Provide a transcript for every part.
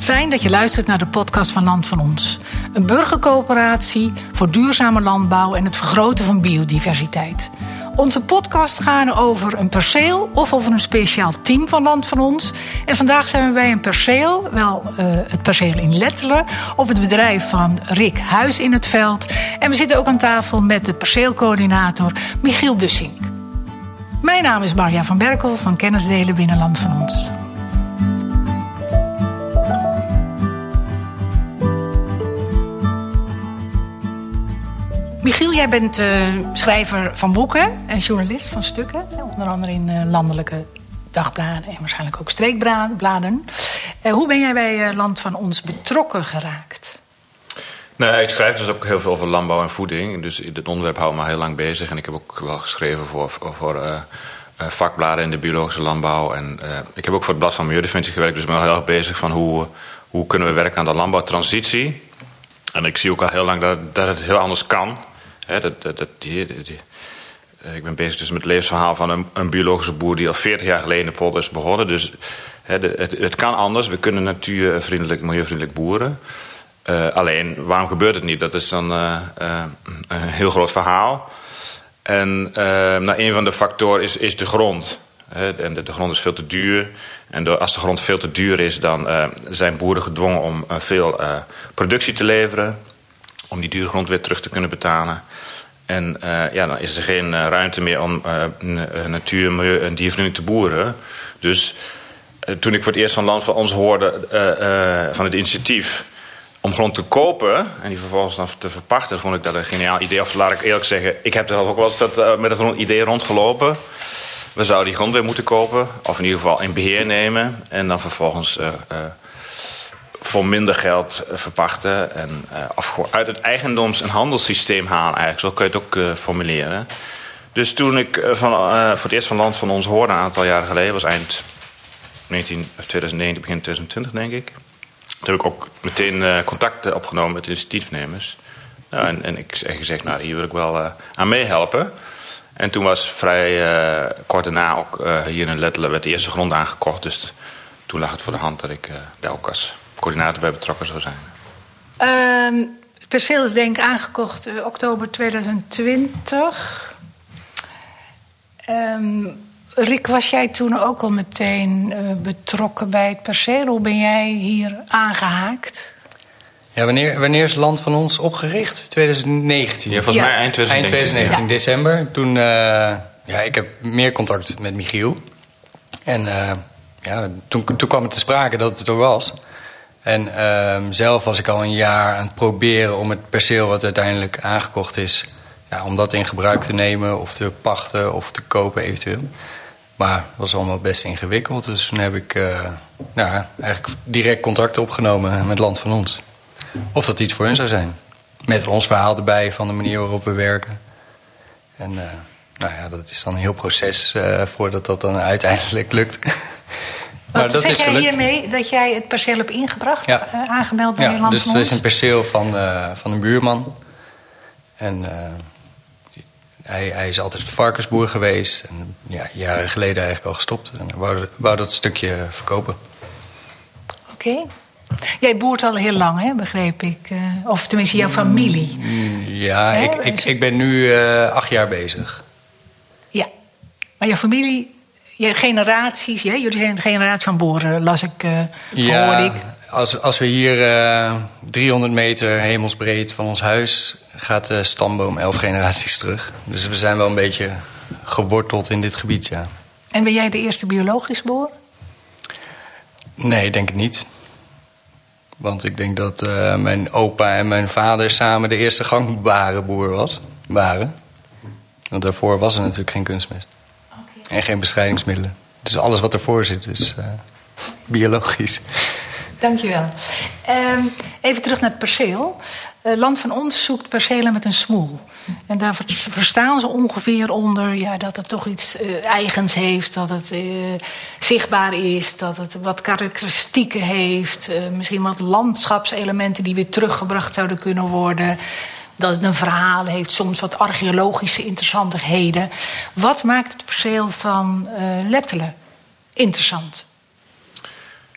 Fijn dat je luistert naar de podcast van Land van Ons. Een burgercoöperatie voor duurzame landbouw en het vergroten van biodiversiteit. Onze podcast gaan over een perceel of over een speciaal team van Land van Ons. En vandaag zijn we bij een perceel, wel uh, het perceel in Lettelen, op het bedrijf van Rick Huis in het Veld. En we zitten ook aan tafel met de perceelcoördinator Michiel Bussink. Mijn naam is Marja van Berkel van Kennisdelen binnen Land van Ons. Michiel, jij bent uh, schrijver van boeken en journalist van stukken. Onder andere in uh, landelijke dagbladen en waarschijnlijk ook streekbladen. Uh, hoe ben jij bij Land van Ons betrokken geraakt? Nee, ik schrijf dus ook heel veel over landbouw en voeding. Dus dit onderwerp houdt me heel lang bezig. En ik heb ook wel geschreven voor, voor vakbladen in de biologische landbouw. En ik heb ook voor het Blad van Milieudefensie gewerkt. Dus ik ben wel heel erg bezig van hoe, hoe kunnen we werken aan de landbouwtransitie. En ik zie ook al heel lang dat, dat het heel anders kan dat, dat, die, eh, ik ben bezig dus met het levensverhaal van een, een, biologische boer die al 40 jaar geleden de polder is begonnen. Dus de, het, het, kan anders. We kunnen natuurvriendelijk, milieuvriendelijk boeren. Uh, alleen, waarom gebeurt het niet? Dat is dan uh, een heel groot verhaal. En nou, een van de factoren is, is de grond. en de, de, grond is veel te duur. En door, als de grond veel te duur is, dan zijn boeren gedwongen om veel productie te leveren om die dure grond weer terug te kunnen betalen. En uh, ja, dan is er geen uh, ruimte meer om uh, natuur, milieu en diervriendelijk te boeren. Dus toen ik voor het eerst van land van ons hoorde van het initiatief om grond te kopen en die vervolgens dan te verpachten, vond ik dat een geniaal idee. Of laat ik eerlijk zeggen, ik heb er ook wel eens met het idee rondgelopen. We zouden die grond weer moeten kopen, of in ieder geval in beheer nemen en dan vervolgens voor minder geld eh, verpachten. En uh, uit het eigendoms- en handelssysteem halen eigenlijk. Zo kun je het ook uh, formuleren. Dus toen ik van, voor het eerst van land van ons hoorde, een aantal jaren geleden, was eind 19, 2019, begin 2020 denk ik. Toen heb ik ook meteen contact opgenomen met initiatiefnemers. Nou, en, en ik heb gezegd, nou hier wil ik wel aan meehelpen. En toen was vrij kort daarna ook hier in Lettelen werd de eerste grond aangekocht. Dus toen lag het voor de hand dat ik daar ook als coördinator bij betrokken zou zijn? Uh, het perceel is denk ik aangekocht uh, oktober 2020. Um, Rick, was jij toen ook al meteen uh, betrokken bij het perceel? Hoe ben jij hier aangehaakt? Ja, wanneer, wanneer is land van ons opgericht? 2019. Ja, volgens mij eind 2019. Eind 2019, ja. december. Toen, uh, ja, ik heb meer contact met Michiel. En ja, toen, toen kwam het te sprake dat het er was. En ehm, zelf was ik al een jaar aan het proberen om het perceel wat uiteindelijk aangekocht is, ja, om dat in gebruik te nemen of te pachten of te kopen eventueel. Maar het was allemaal best ingewikkeld. Dus toen heb ik uh, nou, eigenlijk direct contact opgenomen met Land van Ons. Of dat iets voor hun zou zijn. Met ons verhaal erbij van de manier waarop we werken. En uh, nou ja, dat is dan een heel proces uh, voordat dat dan uiteindelijk lukt. Wat zeg jij hiermee dat jij het perceel hebt ingebracht, ja. uh, aangemeld bij ja, Dus het is een perceel van, uh, van een buurman. En uh, hij, hij is altijd varkensboer geweest. En ja, jaren geleden eigenlijk al gestopt. En wou, wou dat stukje verkopen. Oké. Okay. Jij boert al heel lang, hè, begreep ik. of tenminste, jouw familie. Mm, ja, ik, ik, ik ben nu acht jaar bezig. Ja, maar jouw familie je generaties, jullie zijn een generatie van boeren, las ik, uh, ja, ik. Als, als we hier uh, eh, 300 meter hemelsbreed van ons huis gaat de stamboom elf generaties terug. Dus we zijn wel een beetje geworteld in dit gebied, ja. En ben jij de eerste biologisch boer? Nee, denk ik niet. Want ik denk dat uh, mijn opa en mijn vader samen de eerste gangbare boer was, waren. Want daarvoor was er natuurlijk geen kunstmest. En geen bestrijdingsmiddelen. Dus alles wat ervoor zit is uh, biologisch. Dankjewel. Uh, even terug naar het perceel. Uh, Land van ons zoekt percelen met een smoel. En daar verstaan ze ongeveer onder ja, dat het toch iets uh, eigens heeft, dat het zichtbaar is, dat het wat karakteristieken heeft, misschien wat landschapselementen die weer teruggebracht zouden kunnen worden dat het een verhaal heeft, soms wat archeologische interessantigheden. Wat maakt het perceel van uh, Lettelen interessant?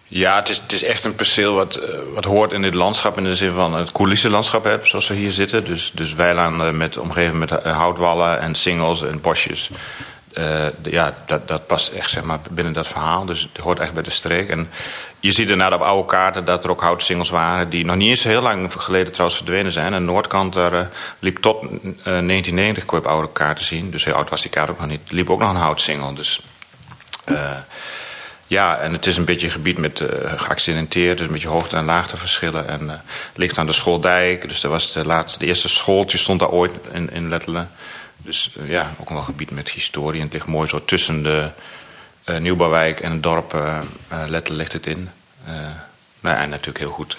Ja, het is, het is echt een perceel wat, eh, wat hoort in dit landschap. In de zin van het coulissenlandschap hebt, zoals we hier zitten. Dus, dus weilanden met, omgeven met eh, houtwallen en singels en bosjes. Ja, dat, dat past echt zeg maar, binnen dat verhaal. Dus het hoort echt bij de streek. En je ziet inderdaad op oude kaarten dat er ook houtsingels waren... die nog niet eens heel lang geleden trouwens verdwenen zijn. En de noordkant daar, uh, liep tot uh, 1990, kon je op oude kaarten zien. Dus heel oud was die kaart ook nog niet. liep ook nog een houtsingel. Dus ja, en het is een beetje een gebied met uh, geaccidenteerd, dus een beetje hoogte- en laagteverschillen. En het ligt aan de schooldijk, dus er was de, laatste, de eerste schooltje stond daar ooit in, in Lettelen. Dus ja, ook wel een gebied met historie. En het ligt mooi zo tussen de Nieuwbouwwijk en het dorp Lettelen ligt het in. nou, en natuurlijk heel goed.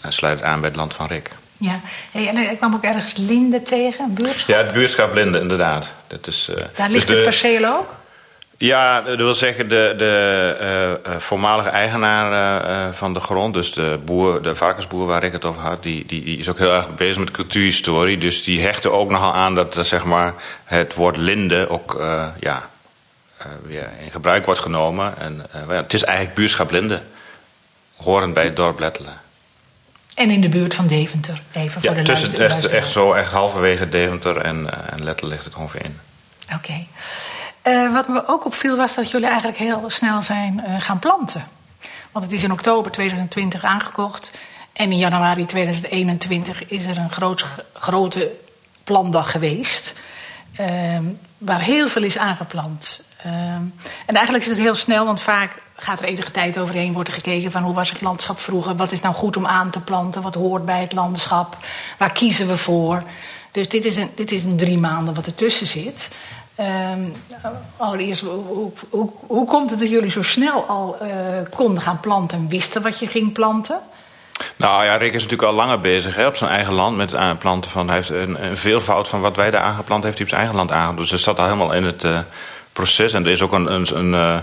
En sluit het aan bij het land van Rick. Ja, hey, en ik kwam ook ergens Linde tegen, een buurtschap? Ja, het buurtschap Linde, inderdaad. Dat is, Daar ligt dus het perceel ook? Ja, dat wil zeggen de, de uh, voormalige eigenaar uh, van de grond, dus de, boer, de varkensboer waar ik het over had, die, die, die is ook heel erg bezig met cultuurhistorie. Dus die hechten ook nogal aan dat zeg maar, het woord linde ook ja, weer in gebruik wordt genomen. En, ja, het is eigenlijk buurschap Linde, horend bij het dorp Lettelen. En in de buurt van Deventer, even voor ja, de tussen, echt, echt zo, echt halverwege Deventer en, en Lettelen ligt het ongeveer in. Oké. Okay. Uh, wat me ook opviel was dat jullie eigenlijk heel snel zijn uh, gaan planten. Want het is in oktober 2020 aangekocht. En in januari 2021 is er een groot, grote plantdag geweest. Uh, waar heel veel is aangeplant. En eigenlijk is het heel snel, want vaak gaat er enige tijd overheen. Wordt er gekeken van hoe was het landschap vroeger. Wat is nou goed om aan te planten. Wat hoort bij het landschap. Waar kiezen we voor. Dus dit is een, dit is een drie maanden wat ertussen zit. Um, allereerst, hoe, hoe, hoe, komt het dat jullie zo snel al uh, konden gaan planten en wisten wat je ging planten? Nou ja, Rick is natuurlijk al langer bezig hè, op zijn eigen land met aanplanten van. Hij heeft een, een veelvoud van wat wij daar aangeplant heeft, hij op zijn eigen land aangeplant. Dus dat zat al helemaal in het uh, proces. En er is ook een. een, een uh,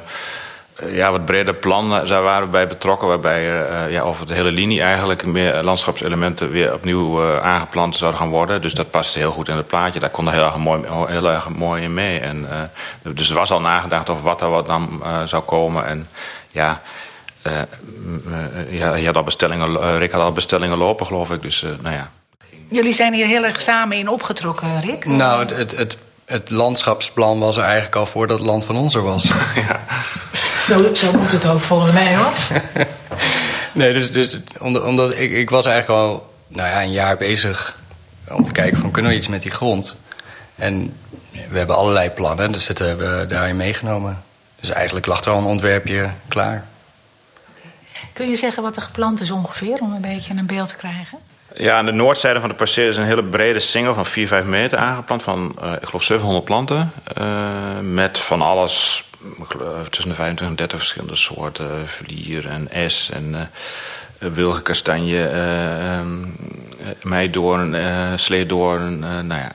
ja, wat breder plan daar waren we bij betrokken. Waarbij uh, ja, over de hele linie eigenlijk meer landschapselementen weer opnieuw uh, aangeplant zouden gaan worden. Dus dat paste heel goed in het plaatje. Daar kon er heel erg mooi, heel erg mooi in mee. En, uh, dus er was al nagedacht over wat er wat dan zou komen. En ja, ja, je had al bestellingen, Rick had al bestellingen lopen, geloof ik. Dus nou ja. Jullie zijn hier heel erg samen in opgetrokken, Rick? Nou, het, het, het, het landschapsplan was er eigenlijk al voordat het land van ons er was. ja. Zo, zo moet het ook volgens mij hoor. nee, dus, dus omdat, omdat ik, ik was eigenlijk al nou ja, een jaar bezig om te kijken van kunnen we iets met die grond. En we hebben allerlei plannen, dus dat hebben we daarin meegenomen. Dus eigenlijk lag er al een ontwerpje klaar. Kun je zeggen wat er gepland is ongeveer, om een beetje een beeld te krijgen? Ja, aan de noordzijde van de perceel is een hele brede single van 4, 5 meter aangeplant. Van, uh, ik geloof, 700 planten. Uh, met van alles tussen de 25 en 30 verschillende soorten. Vlier en es en uh, wilgenkastanje, uh, meidoorn, sleedoorn, nou ja,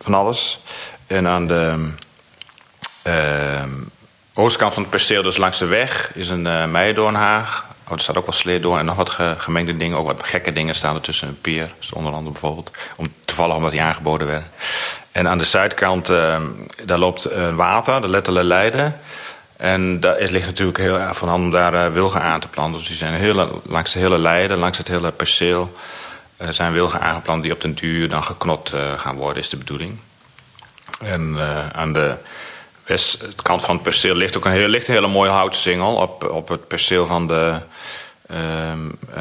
van alles. En aan de oostkant van het perceel, dus langs de weg, is een meidoornhaag. Oh, er staat ook wel sleedoorn en nog wat gemengde dingen. Ook wat gekke dingen staan er tussen. Een peer, dus onder andere bijvoorbeeld. Om, toevallig omdat die aangeboden werd. En aan de zuidkant, uh, daar loopt uh, water, de Lettele Leiden. En daar ligt natuurlijk heel erg van hand om daar uh, wilgen aan te planten. Dus die zijn hele, langs de hele Leiden, langs het hele perceel... zijn wilgen aangeplant die op den duur dan geknot gaan worden, is de bedoeling. En aan de westkant van het perceel ligt ook een, heel, ligt hele mooie houtsingel... op, op het perceel van de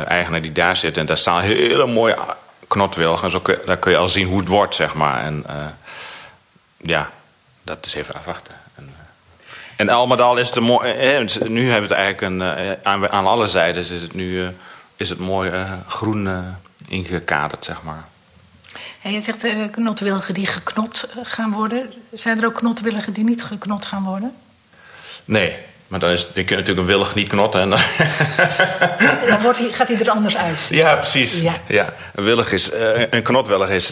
eigenaar die daar zit. En daar staan hele mooie knotwilgen. En zo kun, daar kun je al zien hoe het wordt, zeg maar. En ja, dat is even afwachten. En, al met al is het mooi. Eh, nu hebben we het eigenlijk een, aan, aan, alle zijden is het nu is het mooi groen ingekaderd, zeg maar. En je zegt knotwilgen die geknot gaan worden. Zijn er ook knotwilligen die niet geknot gaan worden? Nee, maar dan, is, dan kun je natuurlijk een willig niet knotten. En dan wordt hij, gaat hij er anders uit. Ja, precies. Ja. ja. Een, willig is, een knotwillig is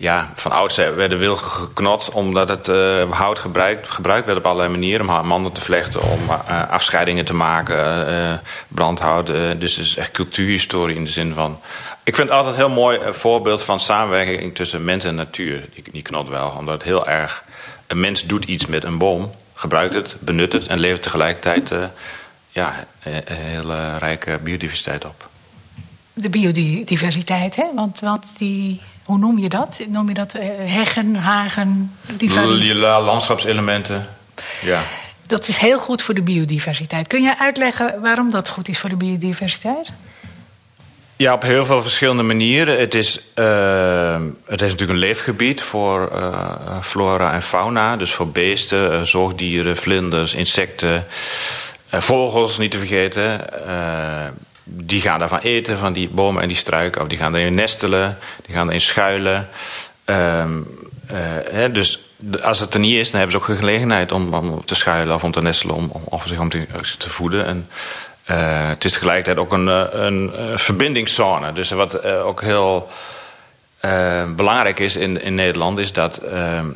ja, van oudsher werden wilgen geknot omdat het uh, hout gebruikt, gebruikt werd op allerlei manieren om manden te vlechten, om uh, afscheidingen te maken, uh, brandhout. dus het is echt cultuurhistorie in de zin van. Ik vind het altijd een heel mooi voorbeeld van samenwerking tussen mens en natuur, die, die knot wel. Omdat het heel erg. Een mens doet iets met een boom, gebruikt het, benut het en levert tegelijkertijd ja, een hele rijke biodiversiteit op. De biodiversiteit, hè? Want, want die, hoe noem je dat? Noem je dat uh, heggen, hagen? Die landschapselementen, ja. Dat is heel goed voor de biodiversiteit. Kun je uitleggen waarom dat goed is voor de biodiversiteit? Ja, op heel veel verschillende manieren. Het is, uh, het is natuurlijk een leefgebied voor uh, flora en fauna. Dus voor beesten, zoogdieren, vlinders, insecten, vogels niet te vergeten. Die gaan daarvan eten, van die bomen en die struiken. Of die gaan erin nestelen, die gaan erin schuilen. Ehm, hè, dus als het er niet is, dan hebben ze ook gelegenheid om, om te schuilen of om te nestelen om, om, zich om te, te voeden. En, uh, het is tegelijkertijd ook een, eh, een, verbindingszone. Dus wat ook heel uh, belangrijk is in, in Nederland, is dat,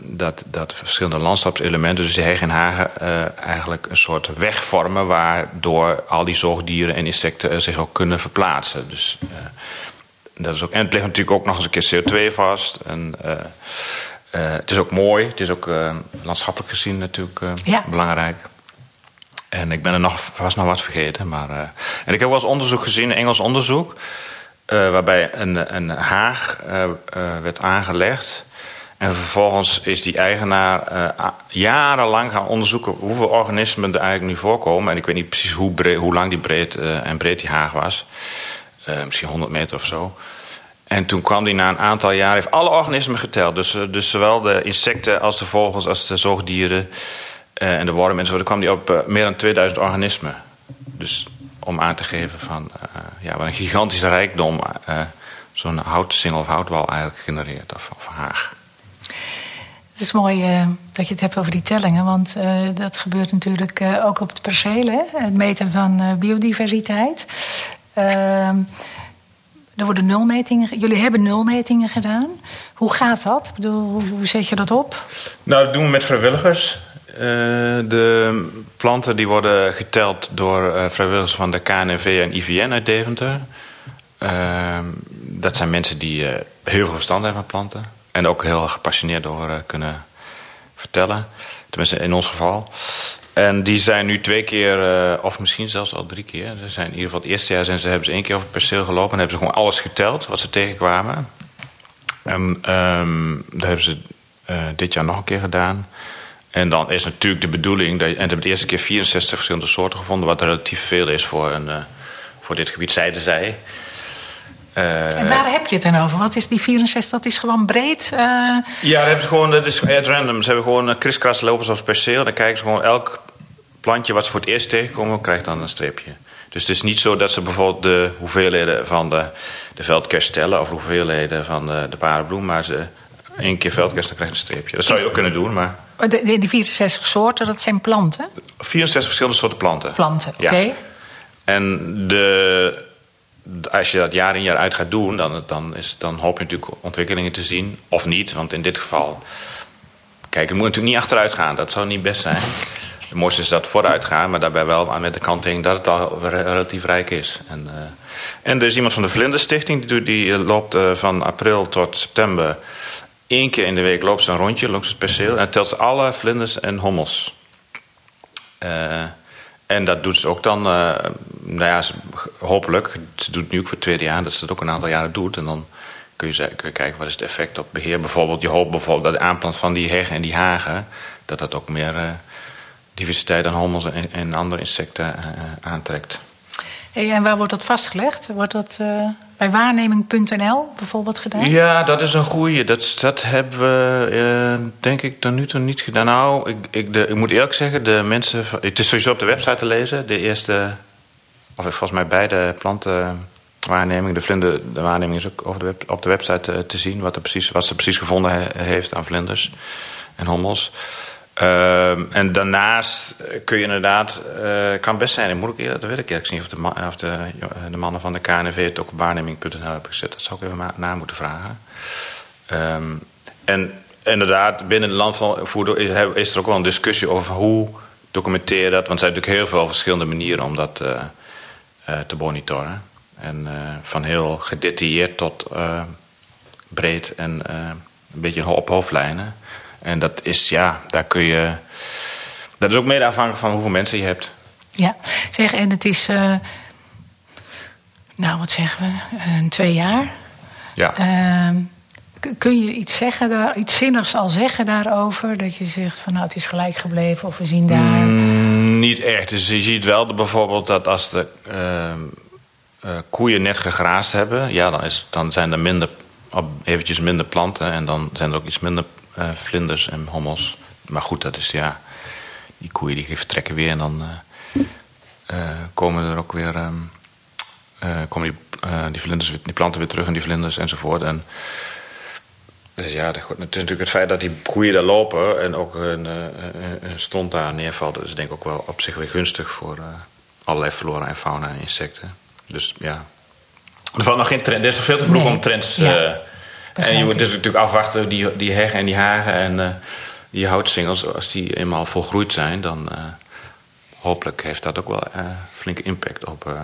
dat, dat verschillende landschapselementen, dus de heg en hagen, eigenlijk een soort weg vormen waardoor al die zoogdieren en insecten zich ook kunnen verplaatsen. Dus, dat is ook, en het ligt natuurlijk ook nog eens een keer CO2 vast. En, het is ook mooi. Het is ook landschappelijk gezien natuurlijk ja. belangrijk. En ik ben er nog vast nog wat vergeten. Maar, en ik heb wel eens onderzoek gezien, Engels onderzoek. Waarbij een, een haag werd aangelegd. En vervolgens is die eigenaar jarenlang gaan onderzoeken hoeveel organismen er eigenlijk nu voorkomen. En ik weet niet precies hoe, hoe lang die breed en breed die haag was. misschien 100 meter of zo. En toen kwam hij na een aantal jaar, heeft alle organismen geteld. Dus, eh, dus zowel de insecten als de vogels als de zoogdieren en de wormen en zo. Dan kwam hij op meer dan 2000 organismen. Dus om aan te geven van uh, ja, wat een gigantische rijkdom zo'n houtsingel of houtwal eigenlijk genereert of, of haag. Het is mooi dat je het hebt over die tellingen, want dat gebeurt natuurlijk ook op het perceel, hè? het meten van biodiversiteit. Ehm, er worden nulmetingen. Jullie hebben nulmetingen gedaan. Hoe gaat dat? Ik bedoel, hoe zet je dat op? Nou, dat doen we met vrijwilligers. Uh, de planten die worden geteld door uh, vrijwilligers van de KNV en IVN uit Deventer. Uh, dat zijn mensen die heel veel verstand hebben van planten. En ook heel gepassioneerd door kunnen vertellen. Tenminste, in ons geval. En die zijn nu twee keer, of misschien zelfs al drie keer. Ze zijn in ieder geval het eerste jaar zijn ze, hebben ze één keer over het perceel gelopen en hebben ze gewoon alles geteld wat ze tegenkwamen. En um, dat hebben ze dit jaar nog een keer gedaan. En dan is natuurlijk de bedoeling, dat, en ze hebben de eerste keer 64 verschillende soorten gevonden, wat relatief veel is voor, een, uh, voor dit gebied, zeiden zij. Uh, en waar heb je het dan over? Wat is die 64? Dat is gewoon breed? Uh... Ja, dat hebben ze gewoon, dat is at random. Ze hebben gewoon kriskras lopen zoals perceel. Dan kijken ze gewoon elk plantje wat ze voor het eerst tegenkomen, krijgt dan een streepje. Dus het is niet zo dat ze bijvoorbeeld de hoeveelheden van de, de veldkerst tellen... of de hoeveelheden van de, de parenbloem, maar ze één keer veldkerst, dan krijg je een streepje. Dat zou je ook kunnen doen, maar... De, de, die 64 soorten, dat zijn planten? 64 verschillende soorten planten. Planten, oké. Ja. En de, als je dat jaar in jaar uit gaat doen... Dan, dan, is, dan hoop je natuurlijk ontwikkelingen te zien. Of niet, want in dit geval... Kijk, het moet natuurlijk niet achteruit gaan. Dat zou niet best zijn. Het mooiste is dat vooruit gaan, maar daarbij wel met de kanting dat het al relatief rijk is. En, uh, en er is iemand van de Vlinderstichting, die, die loopt uh, van april tot september. Eén keer in de week loopt ze een rondje langs het perceel en telt ze alle vlinders en hommels. Uh, en dat doet ze ook dan, nou ja, hopelijk. Ze doet het nu ook voor het tweede jaar, dat ze dat ook een aantal jaren doet. En dan kun je, kijken wat is het effect op beheer. Bijvoorbeeld, je hoopt bijvoorbeeld dat de aanplant van die heggen en die hagen, dat dat ook meer diversiteit aan hommels en, en andere insecten uh, aantrekt. Hey, en waar wordt dat vastgelegd? Wordt dat uh, bij waarneming.nl bijvoorbeeld gedaan? Ja, dat is een goeie. Dat, dat hebben we, uh, denk ik, tot nu toe niet gedaan. Nou, ik, ik, de, ik moet eerlijk zeggen, de mensen... Het is sowieso op de website te lezen. De eerste, of volgens mij beide plantenwaarnemingen. De vlinder, de waarneming is ook op de, web, op de website te, te zien... Wat, er precies, wat ze precies gevonden he, heeft aan vlinders en hommels. Uh, en daarnaast kun je inderdaad, uh, kan best zijn, ik dat weet ik eerlijk niet of, de, of eh, de, mannen van de KNV het ook op waarneming.nl hebben gezet. Dat zou ik even na moeten vragen. Um, en inderdaad, binnen het land van is, er ook wel een discussie over hoe documenteer je dat. Want er zijn natuurlijk heel veel verschillende manieren om dat te monitoren. En van heel gedetailleerd tot breed en een beetje op hoofdlijnen. En dat is, ja, daar kun je. Dat is ook mede afhankelijk van hoeveel mensen je hebt. Ja, zeg, en het is, uh, nou wat zeggen we, uh, twee jaar. Ja. Uh, kun je iets zeggen daar, iets zinnigs al zeggen daarover? Dat je zegt van nou het is gelijk gebleven of we zien daar. Mm, niet echt. Dus je ziet wel bijvoorbeeld dat als de uh, koeien net gegraasd hebben, ja, dan, is, dan zijn er minder, eventjes minder planten en dan zijn er ook iets minder uh, vlinders en hommels. Maar goed, dat is ja, die koeien die vertrekken weer en dan komen er ook weer. Um, komen die, die, vlinders, die planten weer terug en die vlinders enzovoort. En dus ja, het is natuurlijk het feit dat die koeien daar lopen en ook een stond daar neervalt, is denk ik ook wel op zich weer gunstig voor allerlei flora en fauna en insecten. Dus ja. Er valt nog geen trend. Er is nog veel te vroeg nee. om trends. Ja, uh, en je moet dus natuurlijk afwachten, die, die heggen en die hagen en uh, die houtsingels, als die eenmaal volgroeid zijn, dan hopelijk heeft dat ook wel flinke impact op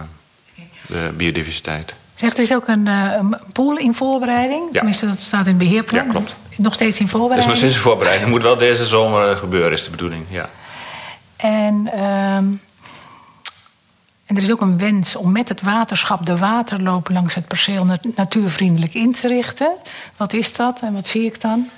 de biodiversiteit. Zegt, er is ook een, een pool in voorbereiding. Ja. Tenminste, dat staat in beheerplan. Ja, klopt. Nog steeds in voorbereiding. Het is nog steeds in voorbereiding. Het moet wel deze zomer gebeuren, is de bedoeling. Ja. En, um, en er is ook een wens om met het waterschap de waterloop langs het perceel natuurvriendelijk in te richten. Wat is dat en wat zie ik dan?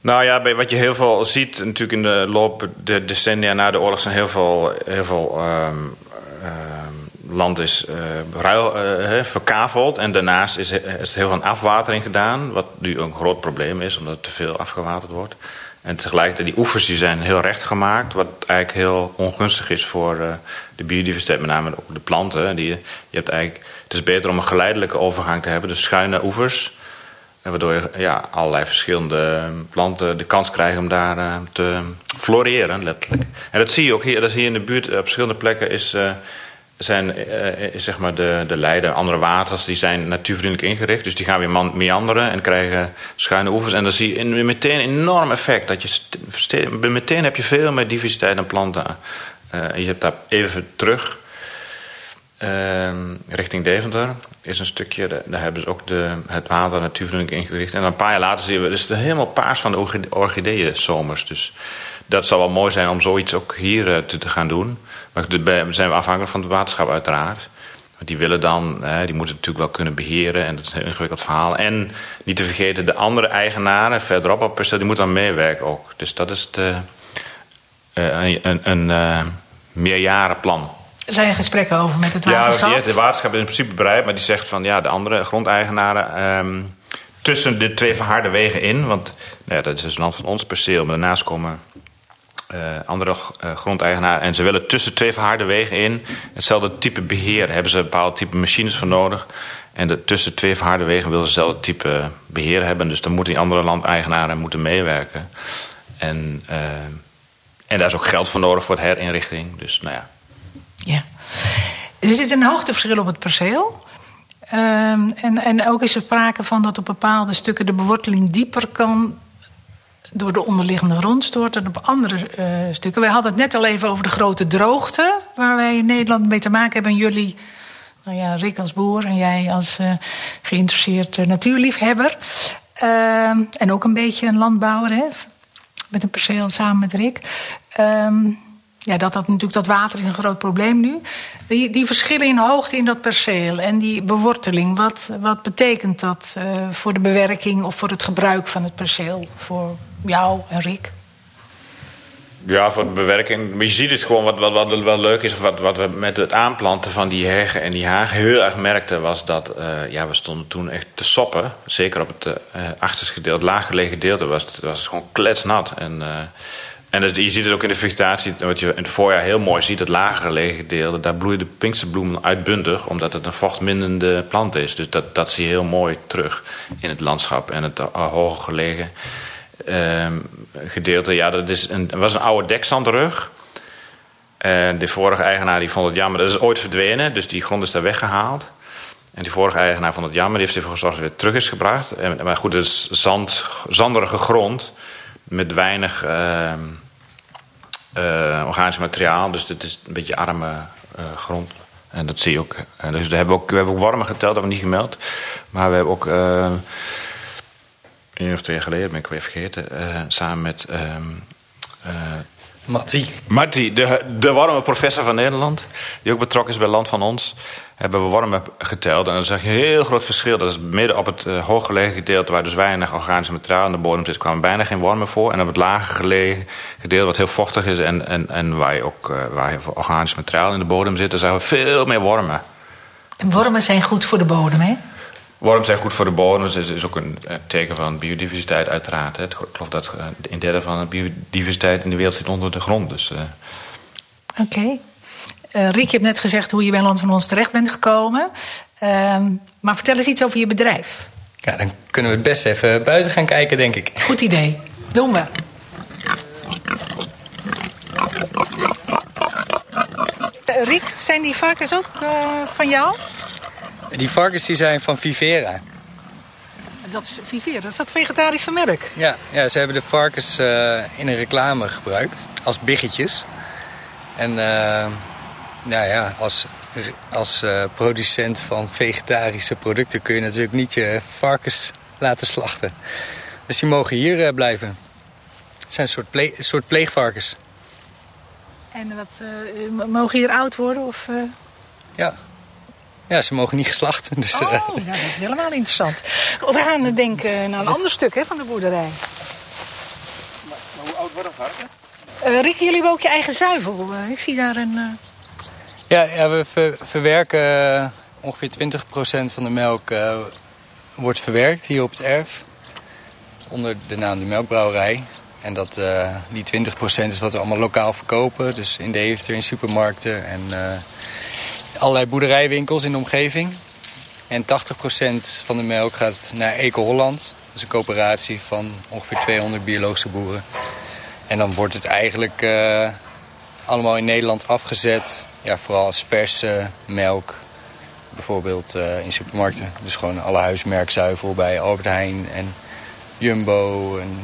Nou ja, wat je heel veel ziet, natuurlijk in de loop de decennia na de oorlog zijn heel veel, heel um, um, land is uh, ruil, uh, verkaveld. En daarnaast is, is er heel veel afwatering gedaan. Wat nu een groot probleem is, omdat er te veel afgewaterd wordt. En tegelijkertijd, die oevers die zijn heel recht gemaakt. Wat eigenlijk heel ongunstig is voor uh, de biodiversiteit. Met name ook de planten. Die, je hebt eigenlijk, het is beter om een geleidelijke overgang te hebben. Dus schuine oevers. Waardoor je ja, allerlei verschillende planten de kans krijgen om daar uh, te floreren, letterlijk. En dat zie je ook hier, dat hier in de buurt op verschillende plekken is, uh, zijn uh, zeg maar de, de leiden, andere waters, die zijn natuurvriendelijk ingericht. Dus die gaan weer meanderen en krijgen schuine oevers. En dan zie je meteen een enorm effect. Dat je meteen heb je veel meer diversiteit aan planten. en je hebt daar even terug richting Deventer is een stukje, daar hebben ze ook de, het water natuurvriendelijk ingericht. En een paar jaar later zien we, dus het helemaal paars van de orchideeën zomers. Dus dat zou wel mooi zijn om zoiets ook hier te, gaan doen. Maar daar zijn we afhankelijk van het waterschap uiteraard. Want die willen dan, eh, die moeten het natuurlijk wel kunnen beheren. En dat is een ingewikkeld verhaal. En niet te vergeten, de andere eigenaren verderop op perceel, die moeten dan meewerken ook. Dus dat is de, een, een, een meerjarenplan. Er zijn gesprekken over met het waterschap? Ja, het waterschap is in principe bereid, maar die zegt van ja, de andere grondeigenaren. Um, tussen de twee verharde wegen in, want nou ja, dat is dus land van ons perceel, maar daarnaast komen uh, andere grondeigenaren. En ze willen tussen twee verharde wegen in hetzelfde type beheer. Hebben ze een bepaald type machines voor nodig. En de, tussen twee verharde wegen willen ze hetzelfde type beheer hebben. Dus dan moeten die andere landeigenaren moeten meewerken. En, uh, en daar is ook geld voor nodig voor het herinrichting. Dus nou ja. Ja. Er zit een hoogteverschil op het perceel. Um, en, en ook is er sprake van dat op bepaalde stukken de beworteling dieper kan door de onderliggende grondstoort dan op andere uh, stukken. Wij hadden het net al even over de grote droogte waar wij in Nederland mee te maken hebben. En jullie, nou ja, Rick als boer en jij als uh, geïnteresseerd uh, natuurliefhebber. Ehm, en ook een beetje een landbouwer, hè? met een perceel samen met Rick. Um, ja, dat, dat natuurlijk dat water is een groot probleem nu. Die, die verschillen in hoogte in dat perceel en die beworteling, wat, wat betekent dat voor de bewerking of voor het gebruik van het perceel? Voor jou en? Ja, voor de bewerking. Maar je ziet het gewoon, wat, wat, wat wel leuk is, wat, wat we met het aanplanten van die heggen en die hagen heel erg merkten, was dat uh, ja, we stonden toen echt te soppen. Zeker op het uh, achterste gedeelte, het laaggelegen gedeelte, was het was gewoon kletsnat. En en dat, je ziet het ook in de vegetatie, wat je in het voorjaar heel mooi ziet, het lagere gelegen deel, daar bloeien de pinksterbloemen uitbundig, omdat het een vochtmindende plant is. Dus dat, dat zie je heel mooi terug in het landschap. En het hoger gelegen gedeelte, ja, dat is een, was een oude. En de vorige eigenaar die vond het jammer, dat is ooit verdwenen, dus die grond is daar weggehaald. En die vorige eigenaar vond het jammer, die heeft ervoor gezorgd dat het weer terug is gebracht. En, maar goed, het is zand, zanderige grond met weinig uh, uh, organisch materiaal. Dus het is een beetje arme uh, grond. En dat zie je ook. Dus we hebben ook, we hebben ook wormen geteld, dat hebben we niet gemeld. Maar we hebben ook, een of twee jaar geleden, ben ik weer vergeten, samen met ehm, Matti. Marty, de, de warme professor van Nederland, die ook betrokken is bij Land van Ons, hebben we wormen geteld. En dan zag je een heel groot verschil. Dat is midden op het uh, hooggelegen gedeelte, waar dus weinig organische materiaal in de bodem zit, kwamen bijna geen wormen voor. En op het lager gelegen gedeelte, wat heel vochtig is en, en, en waar, je ook, uh, waar heel veel organisch materiaal in de bodem zit, daar zagen we veel meer wormen. En wormen zijn goed voor de bodem, hè? Wormen zijn goed voor de bodem. Dat is, is ook een teken van biodiversiteit, uiteraard. Hè. Ik geloof dat een derde van de biodiversiteit in de wereld zit onder de grond. Dus, uh... Oké. Okay. Uh, Riek, je hebt net gezegd hoe je bij Land van Ons terecht bent gekomen. Uh, maar vertel eens iets over je bedrijf. Ja, dan kunnen we het best even buiten gaan kijken, denk ik. Goed idee. Doen we. Riek, zijn die varkens ook van jou? Die varkens die zijn van Vivera. Dat is Vivera, dat is dat vegetarische merk? Ja, ja ze hebben de varkens uh, in een reclame gebruikt als biggetjes. En uh, nou ja, als, als uh, producent van vegetarische producten kun je natuurlijk niet je varkens laten slachten. Dus die mogen hier blijven. Het zijn een soort, soort pleegvarkens. En wat, mogen hier oud worden? Of, Ja, ja, ze mogen niet geslacht. Dus, oh, uh... dat is helemaal interessant. We gaan denken naar een ander stuk hè, van de boerderij. Maar, hoe oud wordt een varken? Uh, Rick, jullie hebben ook je eigen zuivel. Uh, ik zie daar een... Uh... Ja, ja, we ver verwerken ongeveer 20% van de melk wordt verwerkt hier op het erf. Onder de naam de melkbrouwerij. En dat, die 20% is wat we allemaal lokaal verkopen. Dus in Deventer, in supermarkten en allerlei boerderijwinkels in de omgeving. En 80% van de melk gaat naar Eco Holland. Dat is een coöperatie van ongeveer 200 biologische boeren. En dan wordt het eigenlijk uh, allemaal in Nederland afgezet. Ja, vooral als verse melk. Bijvoorbeeld uh, in supermarkten. Dus gewoon alle huismerkzuivel bij Albert Heijn en Jumbo en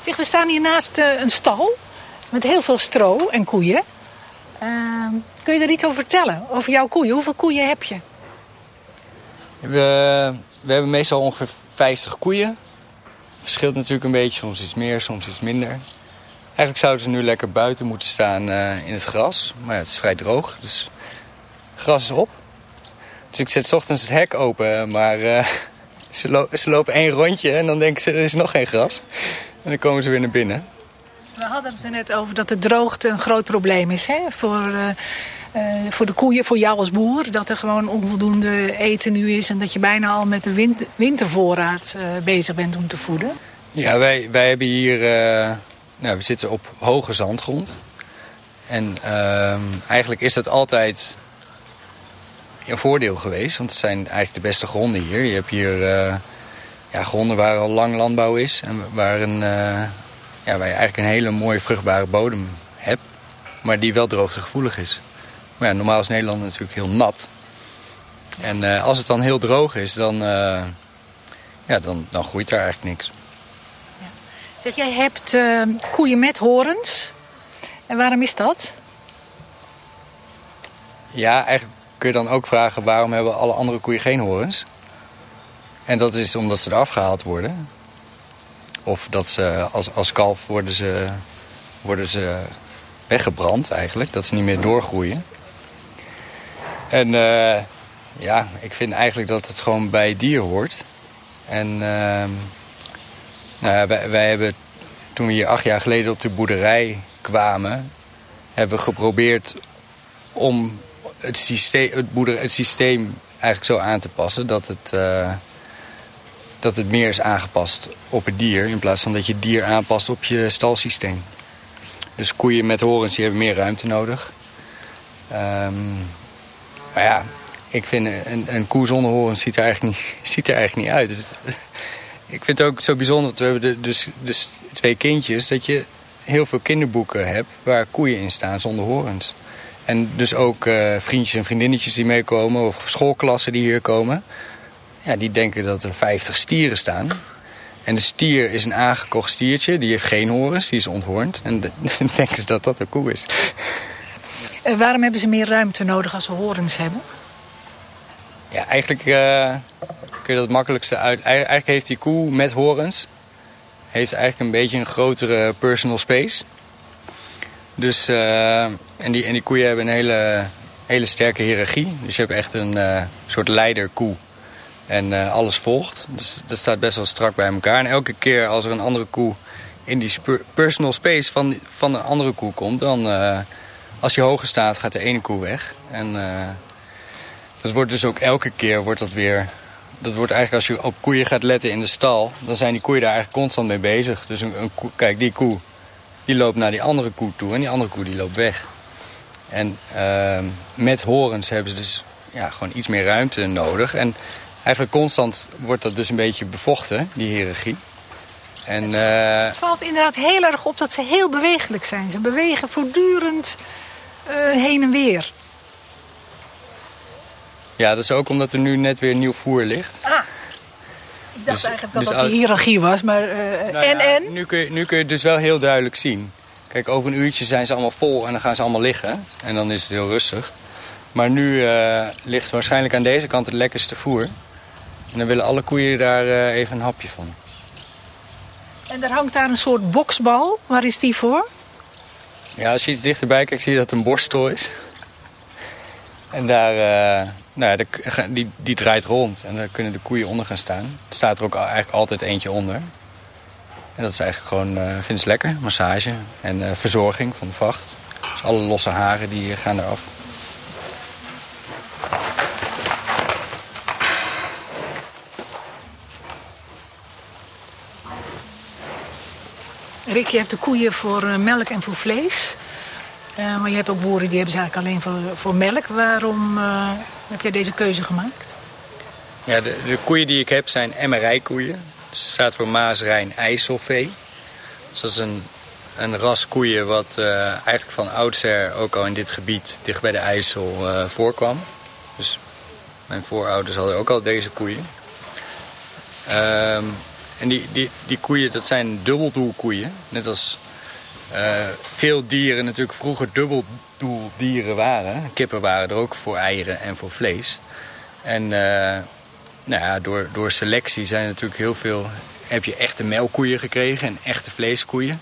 Zeg, we staan hier naast uh, een stal met heel veel stro en koeien. Uh, kun je er iets over vertellen, over jouw koeien? Hoeveel koeien heb je? We, we hebben meestal ongeveer 50 koeien. Verschilt natuurlijk een beetje, soms iets meer, soms iets minder. Eigenlijk zouden ze nu lekker buiten moeten staan uh, in het gras. Maar ja, het is vrij droog, dus gras is op. Dus ik zet ochtends het hek open, maar uh, ze, ze lopen één rondje en dan denken ze er is nog geen gras. En dan komen ze weer naar binnen. We hadden het er net over dat de droogte een groot probleem is hè? Voor, uh, uh, voor de koeien, voor jou als boer. Dat er gewoon onvoldoende eten nu is en dat je bijna al met de winter, wintervoorraad uh, bezig bent om te voeden. Ja, wij, wij hebben hier, nou, we zitten op hoge zandgrond. En ehm, eigenlijk is dat altijd een voordeel geweest, want het zijn eigenlijk de beste gronden hier. Je hebt hier ja, gronden waar al lang landbouw is. En waar, een, uh, ja, waar je eigenlijk een hele mooie vruchtbare bodem hebt. Maar die wel droogtegevoelig is. Maar ja, normaal is Nederland natuurlijk heel nat. En uh, als het dan heel droog is, dan, uh, ja, dan, dan groeit daar eigenlijk niks. Ja. Zeg, jij hebt koeien met horens. En waarom is dat? Ja, eigenlijk kun je dan ook vragen... waarom hebben alle andere koeien geen horens? En dat is omdat ze eraf gehaald worden. Of dat ze als, als kalf worden ze, worden ze weggebrand eigenlijk. Dat ze niet meer doorgroeien. En uh, ja, ik vind eigenlijk dat het gewoon bij dier hoort. En uh, nou wij, wij hebben toen we hier acht jaar geleden op de boerderij kwamen... hebben we geprobeerd om het systeem, het, boerder, het systeem eigenlijk zo aan te passen... dat het... Uh, dat het meer is aangepast op het dier... in plaats van dat je het dier aanpast op je stalsysteem. Dus koeien met horens die hebben meer ruimte nodig. Um, maar ja, ik vind een, een koe zonder horens ziet er eigenlijk niet, ziet er eigenlijk niet uit. Dus, ik vind het ook zo bijzonder dat we hebben dus, dus twee kindjes... dat je heel veel kinderboeken hebt waar koeien in staan zonder horens. En dus ook uh, vriendjes en vriendinnetjes die meekomen... of schoolklassen die hier komen ja, die denken dat er 50 stieren staan. En de stier is een aangekocht stiertje, die heeft geen horens, die is onthoornd. En dan denken ze dat dat een koe is. Uh, waarom hebben ze meer ruimte nodig als ze horens hebben? Ja, eigenlijk uh, kun je dat het makkelijkste uit... Eigenlijk heeft die koe met horens... heeft eigenlijk een beetje een grotere personal space. Dus, uh, en, die, en die koeien hebben een hele, hele sterke hiërarchie. Dus je hebt echt een soort leiderkoe. En uh, alles volgt. Dus dat staat best wel strak bij elkaar. En elke keer als er een andere koe in die personal space van, van een andere koe komt... dan als je hoger staat gaat de ene koe weg. En dat wordt dus ook elke keer wordt dat weer... Dat wordt eigenlijk als je op koeien gaat letten in de stal... dan zijn die koeien daar eigenlijk constant mee bezig. Dus een, koe, kijk, die koe die loopt naar die andere koe toe en die andere koe die loopt weg. En met horens hebben ze dus ja, gewoon iets meer ruimte nodig. En eigenlijk constant wordt dat dus een beetje bevochten, die hiërarchie. En, het, uh, het, valt inderdaad heel erg op dat ze heel bewegelijk zijn. Ze bewegen voortdurend uh, heen en weer. Ja, dat is ook omdat er nu net weer nieuw voer ligt. Ah. Ik dacht dus, eigenlijk dat dus dat de hiërarchie was, maar uh, nou en ja, en? Nu kun, je, nu kun je het dus wel heel duidelijk zien. Kijk, over een uurtje zijn ze allemaal vol en dan gaan ze allemaal liggen. En dan is het heel rustig. Maar nu ligt waarschijnlijk aan deze kant het lekkerste voer. En dan willen alle koeien daar uh, even een hapje van. En er hangt daar een soort boksbal. Waar is die voor? Ja, als je iets dichterbij kijkt zie je dat het een borstel is. En daar, uh, nou ja, de, die, die draait rond en daar kunnen de koeien onder gaan staan. Er staat er ook eigenlijk altijd eentje onder. En dat is eigenlijk gewoon, uh, vinden ze lekker, massage en uh, verzorging van de vacht. Dus alle losse haren die gaan eraf. Rick, je hebt de koeien voor melk en voor vlees. Uh, maar je hebt ook boeren die hebben ze eigenlijk alleen voor, voor melk. Waarom uh, heb jij deze keuze gemaakt? Ja, de, de koeien die ik heb zijn MRI-koeien. Dat staat voor Maas, Rijn, IJsselvee. Dus dat is een, een ras koeien wat eigenlijk van oudsher ook al in dit gebied dicht bij de IJssel voorkwam. Dus mijn voorouders hadden ook al deze koeien. Um, en die, die, die koeien, dat zijn dubbeldoelkoeien. Net als uh, veel dieren natuurlijk vroeger dubbeldoeldieren waren. Kippen waren er ook voor eieren en voor vlees. En uh, nou ja, door, door selectie zijn natuurlijk heel veel... heb je echte melkkoeien gekregen en echte vleeskoeien.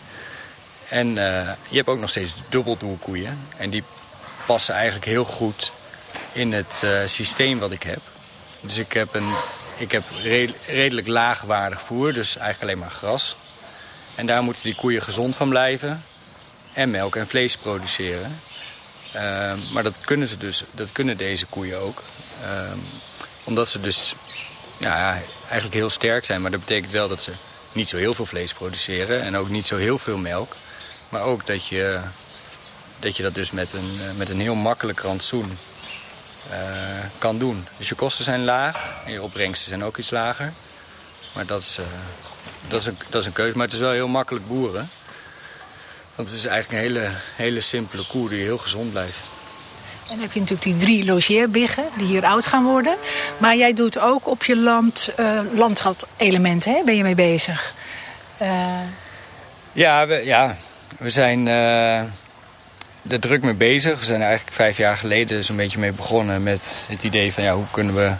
En uh, je hebt ook nog steeds dubbeldoelkoeien. En die passen eigenlijk heel goed in het systeem wat ik heb. Dus ik heb, een, ik heb redelijk laagwaardig voer, dus eigenlijk alleen maar gras. En daar moeten die koeien gezond van blijven. En melk en vlees produceren. Uh, maar dat kunnen, ze dus, dat kunnen deze koeien ook. Uh, omdat ze dus ja, eigenlijk heel sterk zijn. Maar dat betekent wel dat ze niet zo heel veel vlees produceren. En ook niet zo heel veel melk. Maar ook dat je dat, je dat dus met een, met een heel makkelijk rantsoen kan doen. Dus je kosten zijn laag en je opbrengsten zijn ook iets lager. Maar dat is, uh, dat is, een, dat is een keuze. Maar het is wel heel makkelijk boeren. Want het is eigenlijk een hele, hele simpele koe die heel gezond blijft. En dan heb je natuurlijk die drie logeerbiggen die hier oud gaan worden. Maar jij doet ook op je land uh, landschap-elementen, hè? ben je mee bezig? Uh... Ja, we, ja, we zijn uh, er druk mee bezig. We zijn eigenlijk vijf jaar geleden zo'n beetje mee begonnen met het idee van ja, hoe kunnen we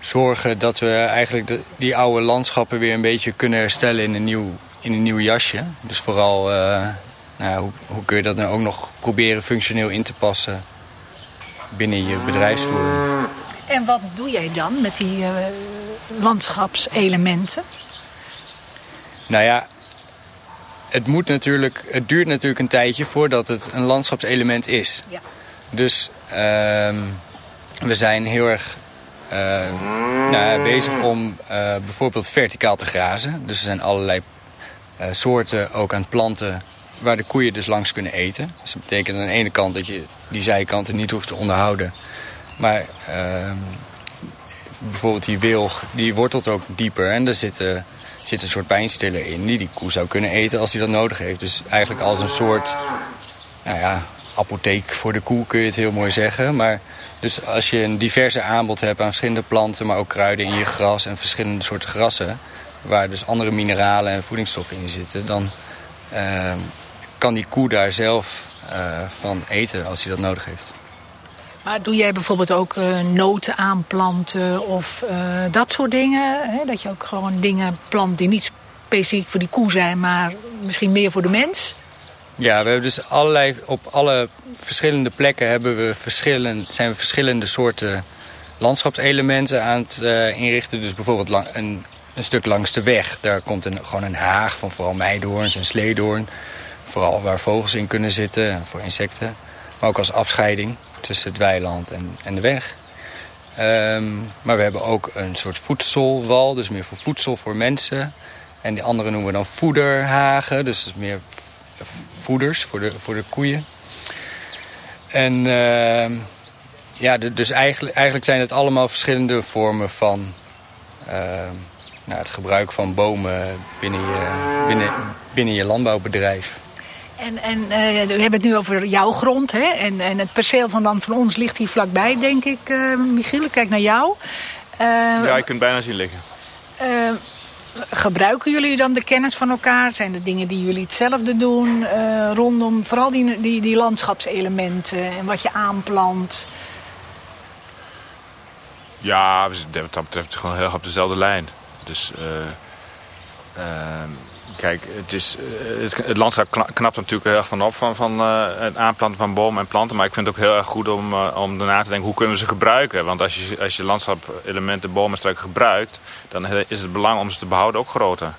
zorgen dat we eigenlijk de, die oude landschappen weer een beetje kunnen herstellen in een nieuw, in een nieuw jasje. Dus vooral, uh, nou, hoe, hoe, kun je dat nou ook nog proberen functioneel in te passen binnen je bedrijfsvoering. En wat doe jij dan met die uh, landschapselementen? Nou ja, het, moet natuurlijk, het duurt natuurlijk een tijdje voordat het een landschapselement is. Ja. Dus uh, we zijn heel erg uh, nou, bezig om uh, bijvoorbeeld verticaal te grazen. Dus er zijn allerlei uh, soorten ook aan planten waar de koeien dus langs kunnen eten. Dus dat betekent aan de ene kant dat je die zijkanten niet hoeft te onderhouden. Maar ehm, bijvoorbeeld die wilg, die wortelt ook dieper en er zit, zit een soort pijnstiller in die die koe zou kunnen eten als hij dat nodig heeft. Dus eigenlijk als een soort, nou ja, apotheek voor de koe kun je het heel mooi zeggen. Maar dus als je een diverse aanbod hebt aan verschillende planten, maar ook kruiden in je gras en verschillende soorten grassen, waar dus andere mineralen en voedingsstoffen in zitten, dan uh, kan die koe daar zelf uh, van eten als hij dat nodig heeft. Doe jij bijvoorbeeld ook uh, noten aanplanten of uh, dat soort dingen? Hè? Dat je ook gewoon dingen plant die niet specifiek voor die koe zijn, maar misschien meer voor de mens? Ja, we hebben dus allerlei, op alle verschillende plekken hebben we verschillend, zijn verschillende soorten landschapselementen aan het uh, inrichten. Dus bijvoorbeeld een, een, stuk langs de weg. Daar komt een, gewoon een haag van vooral meidoorns en sleedoorn. Vooral waar vogels in kunnen zitten, voor insecten. Maar ook als afscheiding tussen het weiland en, en de weg. Um, maar we hebben ook een soort voedselwal, dus meer voor voedsel voor mensen. En die andere noemen we dan voederhagen, dus dat is meer voeders voor de, voor de koeien. En uh, ja, dus eigenlijk, eigenlijk zijn het allemaal verschillende vormen van uh, nou, het gebruik van bomen binnen je, binnen, binnen je landbouwbedrijf. En, en uh, we hebben het nu over jouw grond. Hè? En, en het perceel van dan van ons ligt hier vlakbij, denk ik. Uh, Michiel, ik kijk naar jou. Uh, ja, je kunt bijna zien liggen. gebruiken jullie dan de kennis van elkaar? Zijn er dingen die jullie hetzelfde doen? rondom vooral die, die, die landschapselementen en wat je aanplant? Ja, we zitten wat dat betreft gewoon heel erg op dezelfde lijn. Dus... Kijk, het, is, eh, het, het landschap knapt natuurlijk heel erg van op van, van uh, het aanplanten van bomen en planten. Maar ik vind het ook heel erg goed om, uh, om daarna te denken hoe kunnen we ze gebruiken. Want als je, als je landschap-elementen, bomen en struiken gebruikt, dan is het belang om ze te behouden ook groter.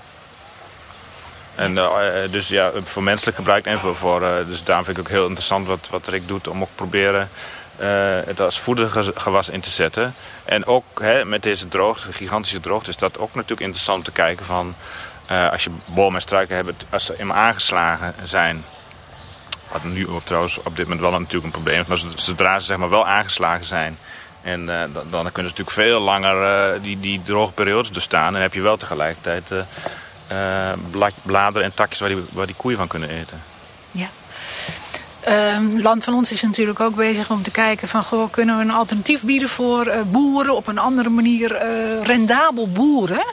En uh, dus ja, voor menselijk gebruik en voor, voor dus daarom vind ik ook heel interessant wat, wat Rick doet om ook proberen het als voedergewas in te zetten. En ook hè, met deze droogte, gigantische droogte, is dat ook natuurlijk interessant te kijken van uh, als je bomen en struiken hebt, als ze eenmaal aangeslagen zijn. Wat nu op, trouwens op dit moment wel natuurlijk een probleem is. Maar zodra ze zeg maar wel aangeslagen zijn. En uh, dan, dan, kunnen ze natuurlijk veel langer uh, die, die droge periodes doorstaan. En heb je wel tegelijkertijd bladeren en takjes waar die, waar die koeien van kunnen eten. Ja. Um, Land van ons is natuurlijk ook bezig om te kijken van... Goh, kunnen we een alternatief bieden voor boeren op een andere manier rendabel boeren...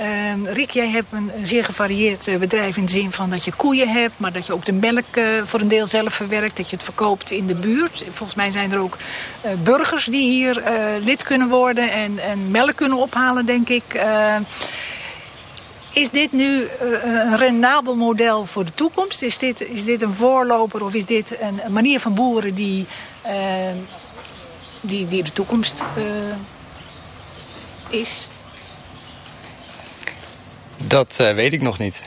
Uh, Rick, jij hebt een, zeer gevarieerd eh, bedrijf in de zin van dat je koeien hebt, maar dat je ook de melk uh, voor een deel zelf verwerkt, dat je het verkoopt in de buurt. Volgens mij zijn er ook uh, burgers die hier lid kunnen worden en, en, melk kunnen ophalen, denk ik. is dit nu een rendabel model voor de toekomst? Is dit, is dit een voorloper of is dit een, een manier van boeren die, die, die de toekomst is? Dat uh, weet ik nog niet.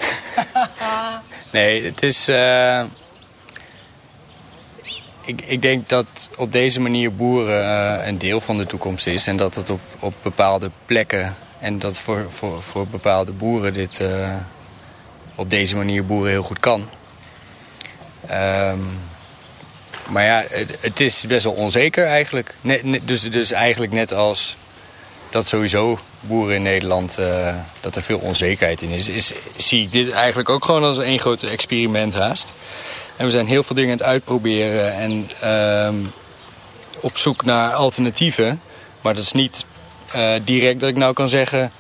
nee, het is... Uh, ik, ik denk dat op deze manier boeren uh, een deel van de toekomst is. En dat het op, op bepaalde plekken... en dat voor, voor, voor bepaalde boeren dit... op deze manier boeren heel goed kan. Um, maar ja, het, het, is best wel onzeker eigenlijk. Net, net, dus, dus eigenlijk net als dat sowieso boeren in Nederland, uh, dat er veel onzekerheid in is, zie ik dit eigenlijk ook gewoon als een groot experiment haast. En we zijn heel veel dingen aan het uitproberen en uh, op zoek naar alternatieven. Maar dat is niet uh, direct dat ik nou kan zeggen,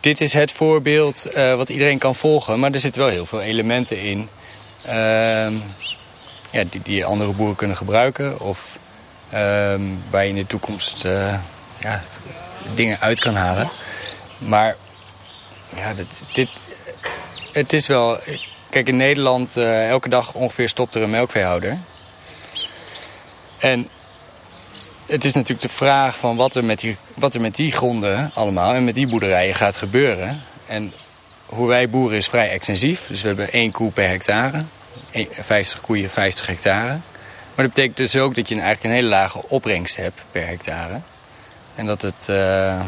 dit is het voorbeeld uh, wat iedereen kan volgen. Maar er zitten wel heel veel elementen in ehm, ja, die, die andere boeren kunnen gebruiken. Of ehm, waar je in de toekomst ja, dingen uit kan halen. Maar ja, dit, dit, het is wel... Kijk, in Nederland uh, elke dag ongeveer stopt er een melkveehouder. En het is natuurlijk de vraag van wat er met die, wat er met die gronden allemaal... en met die boerderijen gaat gebeuren. En hoe wij boeren is vrij extensief. Dus we hebben één koe per hectare. 50 koeien, 50 hectare. Maar dat betekent dus ook dat je eigenlijk een hele lage opbrengst hebt per hectare. En dat het uh,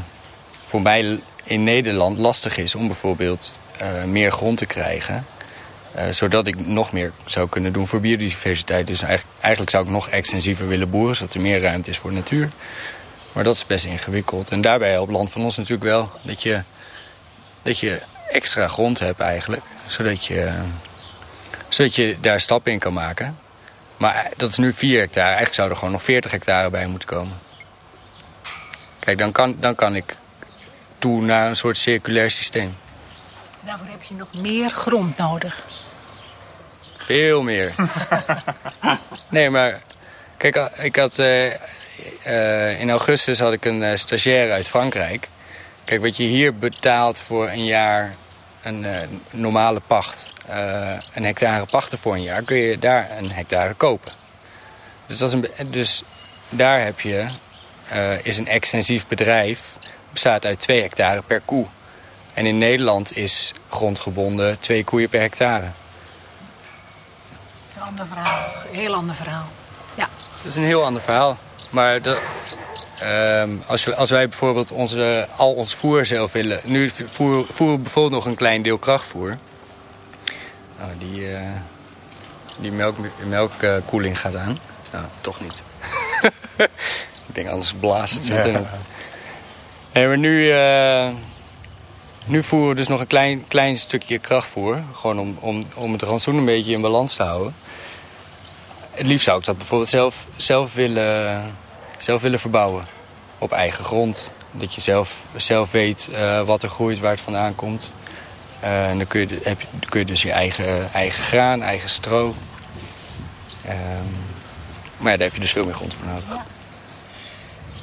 voor mij in Nederland lastig is om bijvoorbeeld uh, meer grond te krijgen. Uh, zodat ik nog meer zou kunnen doen voor biodiversiteit. Dus eigenlijk, eigenlijk zou ik nog extensiever willen boeren, zodat er meer ruimte is voor natuur. Maar dat is best ingewikkeld. En daarbij op land van ons natuurlijk wel dat je, dat je extra grond hebt eigenlijk. Zodat je, zodat je daar stappen in kan maken. Maar dat is nu 4 hectare. Eigenlijk zou er gewoon nog 40 hectare bij moeten komen. Kijk, dan kan, dan kan ik toe naar een soort circulair systeem. Daarvoor heb je nog meer grond nodig. Veel meer. nee, maar kijk, ik had, uh, eh, in augustus had ik een uh, stagiair uit Frankrijk. Kijk, wat je hier betaalt voor een jaar een normale pacht, een hectare pachten voor een jaar, kun je daar een hectare kopen. Dus, dat is een, dus daar heb je, is een extensief bedrijf, bestaat uit twee hectare per koe. En in Nederland is grondgebonden twee koeien per hectare. Dat is een ander verhaal, een heel ander verhaal. Ja. Dat is een heel ander verhaal. Maar de, uh, als, we, als wij bijvoorbeeld onze, al ons voer zelf willen... Nu voeren we bijvoorbeeld nog een klein deel krachtvoer. Nou, die, uh, die melk, melkkoeling gaat aan. Nou, toch niet. Ik denk anders blaast het zo ja. Nee, maar nu, uh, nu voeren we dus nog een klein, klein stukje krachtvoer. Gewoon om, om, om het rantsoen een beetje in balans te houden. Het liefst zou ik dat bijvoorbeeld zelf, zelf, willen, zelf willen verbouwen. Op eigen grond. Dat je zelf, zelf weet uh, wat er groeit, waar het vandaan komt. Uh, en dan kun je, heb, kun je dus je eigen, eigen graan, eigen stro. Uh, maar ja, daar heb je dus veel meer grond voor nodig.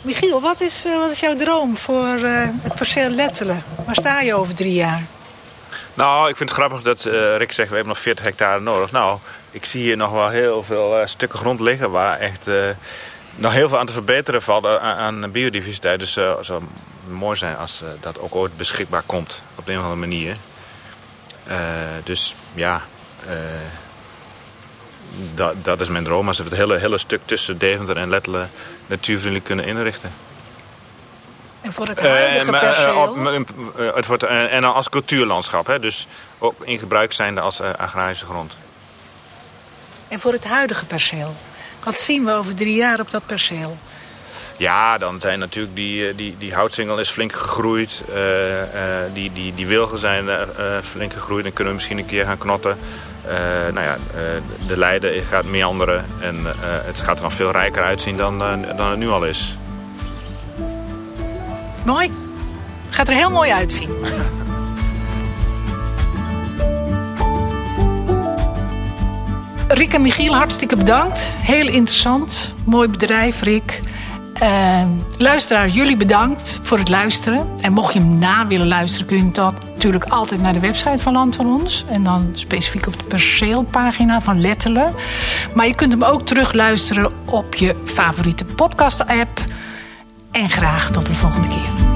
Michiel, wat is, uh, wat is jouw droom voor het perceel Lettelen? Waar sta je over drie jaar? Nou, ik vind het grappig dat Rick zegt, we hebben nog 40 hectare nodig. Nou, ik zie hier nog wel heel veel stukken grond liggen waar echt nog heel veel aan te verbeteren valt aan, biodiversiteit. Dus het zou mooi zijn als dat ook ooit beschikbaar komt op een of andere manier. dus ja, dat, dat is mijn droom. Als we het hele, hele stuk tussen Deventer en Lettelen natuurvriendelijk kunnen inrichten. En voor het huidige perceel? het wordt, en als cultuurlandschap, hè, dus ook in gebruik zijnde als agrarische grond. En voor het huidige perceel? Wat zien we over drie jaar op dat perceel? Ja, dan zijn natuurlijk die, eh, die, die houtsingel is flink gegroeid. Uh, uh, die, die, die wilgen zijn uh, flink gegroeid. Dan kunnen we misschien een keer gaan knotten. Nou ja, de Leiden gaat meanderen. En het gaat er nog veel rijker uitzien dan, dan het nu al is. Mooi. Gaat er heel mooi uitzien. Rick en Michiel, hartstikke bedankt. Heel interessant. Mooi bedrijf, Rick. Uh, luisteraar, jullie bedankt voor het luisteren. En mocht je hem na willen luisteren, kun je dat natuurlijk altijd naar de website van Land van Ons. En dan specifiek op de perceelpagina van Lettelen. Maar je kunt hem ook terugluisteren op je favoriete podcast-app. En graag tot de volgende keer.